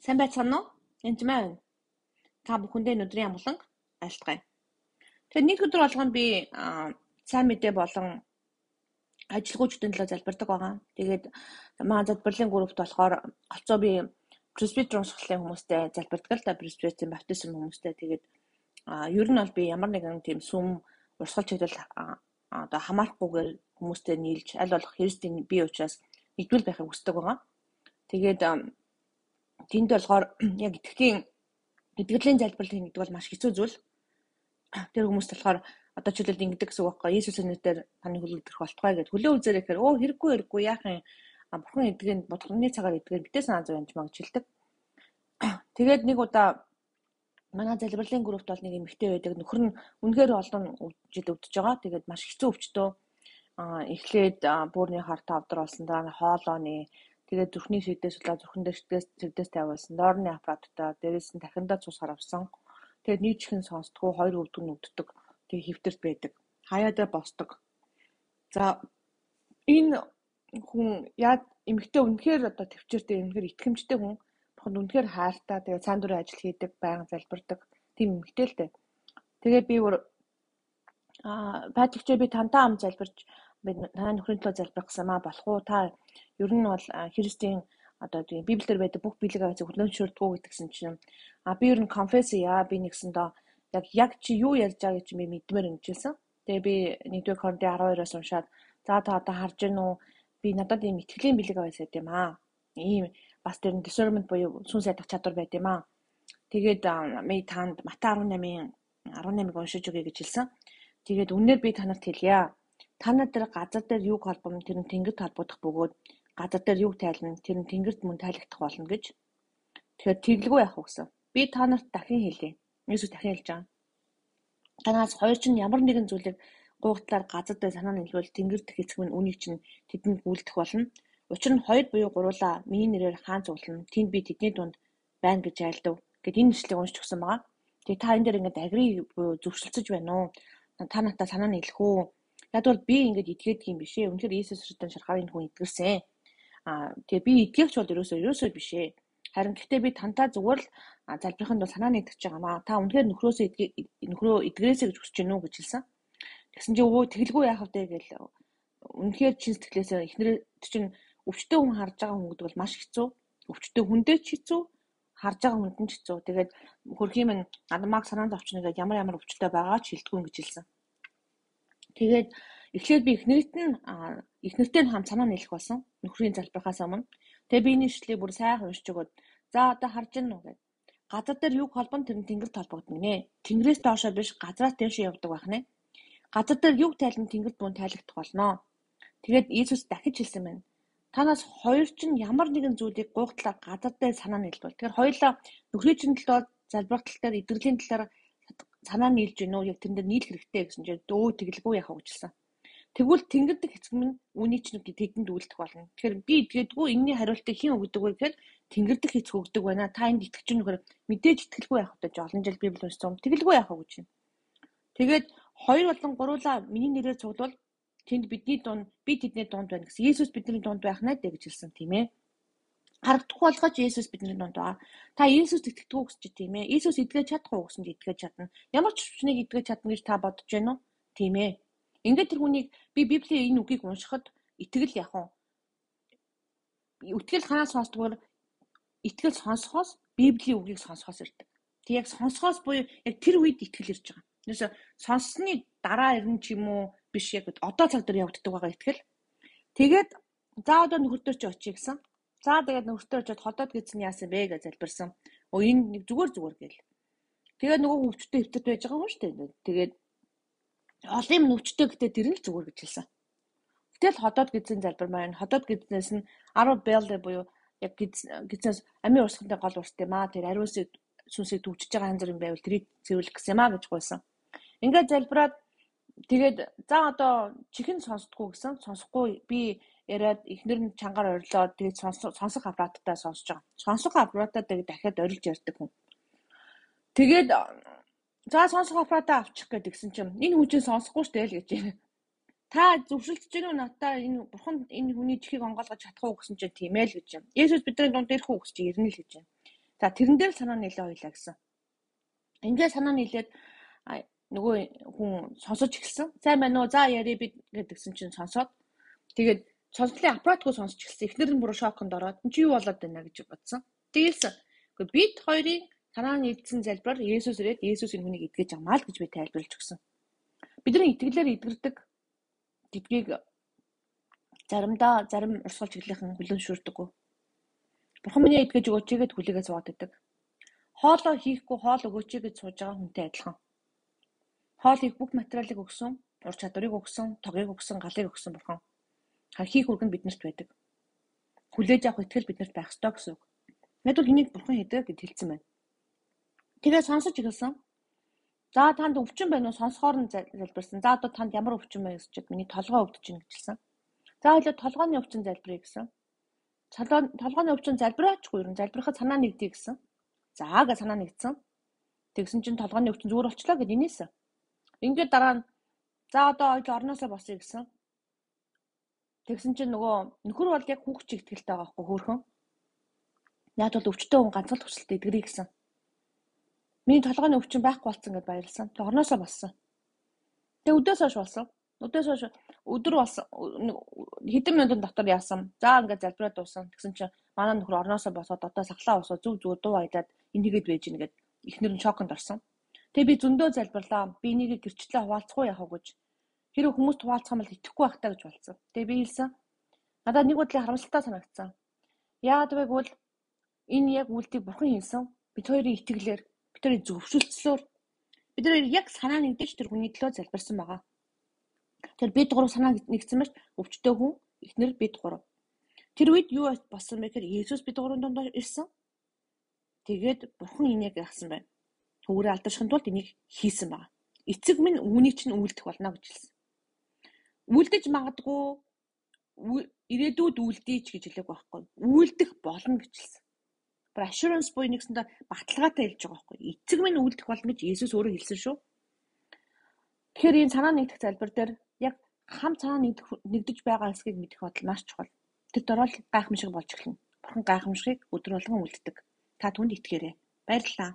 Сайн байцгаана уу? Байна. Та бүхэндээ өнөөдрийн амглан айлтгая. Тэгэхээр нэг өдөр болгоно би сайн мэдээ болон ажилгүйчдийн төлөө залбирдаг байгаа. Тэгээд маа залбирлын группт болохоор олцоо би пресбитер уншихлын хүмүүстэй залбирдаг л да пресбитерийн баптизм хүмүүстэй. Тэгээд ер нь бол би ямар нэгэн тийм сүм урсгал чиглэл одоо хамаарахгүйгээр хүмүүстэй нийлж аль болох христийн бие учраас нэгдвэл байхыг хүсдэг байгаа. Тэгээд тэнд болохоор яг итгэхийн итгэлийн залбирал хийнэ гэдэг бол маш хэцүү зүйл. Тэр хүмүүс болохоор одоо чөлөөд ингэдэг гэсэн үг байхгүй Иесусийн нэрээр таны хөлөгдөх болтугай гэд хөлөө үзээрэй гэхээр оо хэрэггүй хэрэггүй яах юм бурхан эдгэнд бодгоны цагаар эдгээр битээ санаа зов юмж маг жилдэг. Тэгээд нэг удаа манай залбирлын групт бол нэг эмэгтэй байдаг. Нөхөр нь үнэхээр олон жил өвдөж байгаа. Тэгээд маш хэцүү өвчтөө. Эхлээд буурны харт авдар болсон дараа хоолооны Тэгээд зүрхний шигдээс улаа зүрхэн дээр шигдээс шигдээс тавиулсан. Доорны аппараттай дээрээс нь дахиндаа цус харавсан. Тэгээд нэг чихэн сонсдгоо хоёр өвдөг нүддэг. Тэгээд хөвтөрт байдаг. Хаяадаа босдог. За энэ хүн яа эмэгтэй үнэхээр одоо төвчээртэй үнэхээр итгэмжтэй хүн. Буханд үнэхээр хайртай. Тэгээд цаан дурын ажил хийдэг, байнга залбирдаг. Тийм эмэгтэй л дээ. Тэгээд би бүр аа патрикчээ би тантаа ам залбирч би та нөхрийн төлөө залбирах гэсэн маа болох уу? Та ер нь бол христийн одоо тийм библиэр байдаг бүх биелэг аваад хөдлөмжшөрдгөө гэдгсэн чинь а би ер нь конфесс яа би нэгсэн доо яг яг чи юу ярьж байгаа гэж би мэдмээр ингэжсэн. Тэгээ би нэгдүгээр Коринт 12-оос уншаад за та одоо харж гэнэ үү? Би надад ийм итгэлийн аваад сайд юм аа. Ийм бас тэр discernment буюу сүнс ядах чадвар байд юм аа. Тэгээд ми танд Матай 18-ын 18-ыг уншиж өгье гэж хэлсэн. Тэгээд үнээр би танарт хэлье. Та нар тэр газар дээр юг холбом тэр нь тэнгид холбогдох бөгөөд газар дээр юг тайлна тэр нь тэнгэрт мөн тайлагдах болно гэж. Тэгэхээр тэглгүй яах вэ гэсэн. Би та нарт дахин хэлье. Есүс дахин хэлж байгаа. Танаас хоёр чинь ямар нэгэн зүйлийг гуйгтлаар газар дээр санаа нийлвэл тэнгэр дэх эцэг минь үнийг чинь тэдэнд гүйлдэх болно. Учир нь хоёр буюу гуруула миний нэрээр хаан зуглана. Тэнд би тэдний дунд байна гэж айлдав. Гэт энэ нэшлийг уншиж өгсөн байгаа. Тэгээ та энэ дээр ингээд агри буюу зөвшөлтсөж байна уу? Та натаа санаа нийлэх үү? Яг бол би ингээд итгээдэг юм биш ээ. Үнэхээр Иесус Христос шархавын хүн итгэрсэн. Аа тэгээ би итгэгч бол ерөөсөө ерөөсөө биш ээ. Харин гэхдээ би тантаа зүгээр л залбирахын тулд санаа нэгтгэж байгаамаа. Та үнэхээр нөхрөөсөө нөхрөө эдгэрээсэй гэж хүсэж гинүү гэж хэлсэн. Тэгсэн чи өө тэгэлгүй яах вэ гэл үнэхээр чин сэтгэлээсээ эхнэр чинь өвчтөе хүн харж байгаа хүн гэдэг бол маш хэцүү. Өвчтөе хүндээ ч хэцүү харж байгаа хүнд нь ч хэцүү. Тэгээд хөрхийн минь надмаг санаанд авчна гэдэг ямар ямар өвчтөе байгаа ч хэлдэггүй гэж хэлсэн. Тэгээд эхлээд би эхнэрт нь эхнэртэй нь хамт санаа нийлэх болсон. Нөхрийн залбирахаас өмнө. Тэгээ би энэ ишлэлийг бүр сайхан уншиж өгöd. За одоо харж байна уу гэд. Газар дээр юг холбон тэр нь тэнгэр толбогдно гинэ. Тэнгэрээс доошоо биш газраас дээшээ явдаг байх нэ. Газар дээр юг тайлан тэнгэрт мөн тайлагдах болно. Тэгээд Иесус дахиж хэлсэн байна. Танаас хоёр чинь ямар нэгэн зүйлийг гуйхтлаар газар дээр санаа нийлбэл. Тэгэхээр хоёулаа нөхрийн чинь төлөө залбирах тал дээр эдгэрлийн талаар санаа нийлж гинөө яг тэрэн дээр нийлэх хэрэгтэй гэсэн чинь дөө тэгэлгүй яхаа гэжэлсэн. Тэгвэл тэнгэрдэг эцэг минь үүний чинь тэдэнд үлдэх болно. Тэгэхээр би идгээдгүй энэний хариултыг хэн өгдөг вэ гэхээр тэнгэрдэг эцэг өгдөг байна. Та энд итгэж нүгээр мэдээж итгэлгүй явах гэж олон жил библи уншсан. Тэгэлгүй явах гэж байна. Тэгээд хоёр болон гуруула миний нэрээр цуглал тэнд бидний дунд би тэдний дунд байна гэсэн. Есүс бидний дунд байх нэ гэж хэлсэн тийм ээ. Харагдахгүй болгож Есүс бидний дунд байгаа. Та Есүст итгэдэггүй гэж тийм ээ. Есүс идгэж чадах уу гэсэн идгэж чадна. Ямар ч хүчнийг идгэж чадна гэж та бодож байна уу? Тийм ээ. Ингээд тэр хүнийг би Библийн энэ үгийг уншихад итгэл уу. Итгэл ханаас сонсдгоор итгэл сонсохоос Библийн үгийг сонсохоос ирдэг. Тэг яг сонсохоос буюу яг тэр үед итгэл ирж байгаа. Тэрээс сонссны дараа ирнэ ч юм уу биш яг одоо цаг дээр явагддаг байгаа итгэл. Тэгээд за одоо нөхөртөө ч очие гэсэн. За тэгээд нөхөртөө очиод ходоод гидсэн яасан бэ гэж залбирсан. Өө энэ зүгээр зүгээр гээл. Тэгээд нөгөө хөвчтэй хөвтөд байж байгаа юм шүү дээ. Тэгээд олон юм өвчтэй гэдэг тэр нь л зүгээр гэж хэлсэн. Гэтэл ходоод гизэн залбир маань ходоод гизнээс нь 10 бел буюу яг гизнээс амийн урсгалын гол урс тийм аа тэр ариусыг сүнсийг төвчж байгаа янз бүр юм байвал тэрийг цэвэрлэх гэсэн юм аа гэж гуйсан. Ингээд залбираад тэгээд за одоо чихэн сонсдгоо гэсэн сонсохгүй би яриад эхнэр нь чангаар орилоо тэгээд сонсох аппараттай сонсож байгаа. Сонсох аппаратаа тэгээд дахиад орилж ярьдаг хүн. Тэгээд За сонсох аппаратаа авчих гэдгсэн чинь энэ хүн чинь сонсохгүй штэ л гэж байна. Та зөвшөлдөж гэнэ надаа энэ бурхан энэ хүний чихийг онгойлгож чадах уу гэсэн чинь тийм ээ л гэж байна. Есүс бидний дунд ирэх үү гэж чинь ирнэ л гэж байна. За тэрэн дээр санаа нийлээ хоёлаа гэсэн. Ингээд санаа нийлээд нөгөө хүн сонсож эхэлсэн. Сайн байна уу? За яри бид гэдгсэн чинь сонсоод тэгээд сонслын аппаратгүй сонсч эхэлсэн. Эхнэр нь бүр шоконд ороод чи юу болоод байна гэж бодсон. Тэгэлсэн. Гэхдээ бид хоёрын санаа нийлсэн залбираар Есүс ирээд Есүс энэ хүнийг эдгэж авмаа л гэж би тайлбарлаж өгсөн. Бидний итгэлээр эдгэрдэг гэдгийг заримдаа зарим урсгал чиглэхэн хүлэн шүрдэггүй. Бурхан миний эдгэж өгөөч гэд хүлээгээ суугаад байдаг. Хоолоо хийхгүй хоол өгөөч гэж сууж байгаа хүнтэй адилхан. Хоол хийх бүх материалыг өгсөн, ур чадварыг өгсөн, тогийг өгсөн, галыг өгсөн бурхан. Хийх үргэн биднэрт байдаг. Хүлээж авах итгэл биднэрт байх ёстой гэсэн үг. Мэд бол энийг бурхан хийдэг гэж хэлсэн байна. Тэгээ сонсож эхэлсэн. За танд өвчин байна уу? Сонсохоор нь залбирсан. За одоо танд ямар өвчин байна гэж миний толгой өвдөж байна гэжэлсэн. За хоёлоо толгойн өвчин залбирая гэсэн. Толгойн өвчин залбираачгүй юу? Залбирахад санаа нэгдэй гэсэн. За га санаа нэгдсэн. Тэгсэн чинь толгойн өвчин зүгээр болчлоо гэд инээсэн. Ингээд дараа нь за одоо хоёул орноосоо босъё гэсэн. Тэгсэн чинь нөгөө нөхөр бол яг хүүхд чигтгэлтэй байгаа байхгүй хөөхөн. Яг бол өвчтөе хүн ганц л хүсэлтэй эдгэрий гэсэн. Миний толгойн өвчин байхгүй болсон гэд баярлсан. Тэг орноосоо болсон. Тэг өдөөс хойш болсон. Өдөөс хойш өдөр болсон хэдэн минутын дотор яасан. За ингээд залбираад дууссан. Тэгсэн чинь манай нөхөр орноосоо босоод одоо сахлаа усаа зүг зүг дуу аялаад энийгэд байж гин гэд эхнэр нь шоконд орсон. Тэгээ би зөндөө залбирлаа. Би энийг гэрчлээ хуваалцах уу яах вэ гэж. Хэрэв хүмүүст хуваалцах юм бол итгэхгүй байх таа гэж болсон. Тэгээ би хэлсэн. Надад нэг бодлын харамсалтай санагдсан. Яагаад вэ гэвэл энэ яг үлдийг бурхан хийсэн. Бид хоёрын итгэлээр бид хоёрын зөвшөлтслөөр бид хоёр яг санаа нэгдэж тэр хүний төлөө залбирсан байгаа. Тэр бид гурав санаа нэгдсэн маш өвчтөе хүн эхнэр бид гурав. Тэр үед юу болсон бэ гэхээр Есүс бид гурван донд ирсэн. Тэгээд бурхан энийг яасан байна. Төвгөрөө алдаршихын тулд энийг хийсэн байна. Эцэг минь үүнийг чинь үйлдэх болно гэж хэлсэн. Үйлдэж магадгүй ирээдүйд үйлдэж гэж хэлээг байхгүй. Үйлдэх болно гэж хэлсэн. Бүр assurance буюу нэгсэндээ баталгаатай хэлж байгаа байхгүй. Эцэг минь үйлдэх болно гэж Есүс өөрөө хэлсэн шүү. Тэгэхээр энэ санаа нэгдэх залбир дээр яг хам цаа нэгдэж байгаа хэсгийг мэдэх бодол маш чухал. Тэр дөрөөл гайхамшиг болж эхэлнэ. Бурхан гайхамшигыг өдөр болгон үлддэг. Та түнд итгээрэй. Баярлалаа.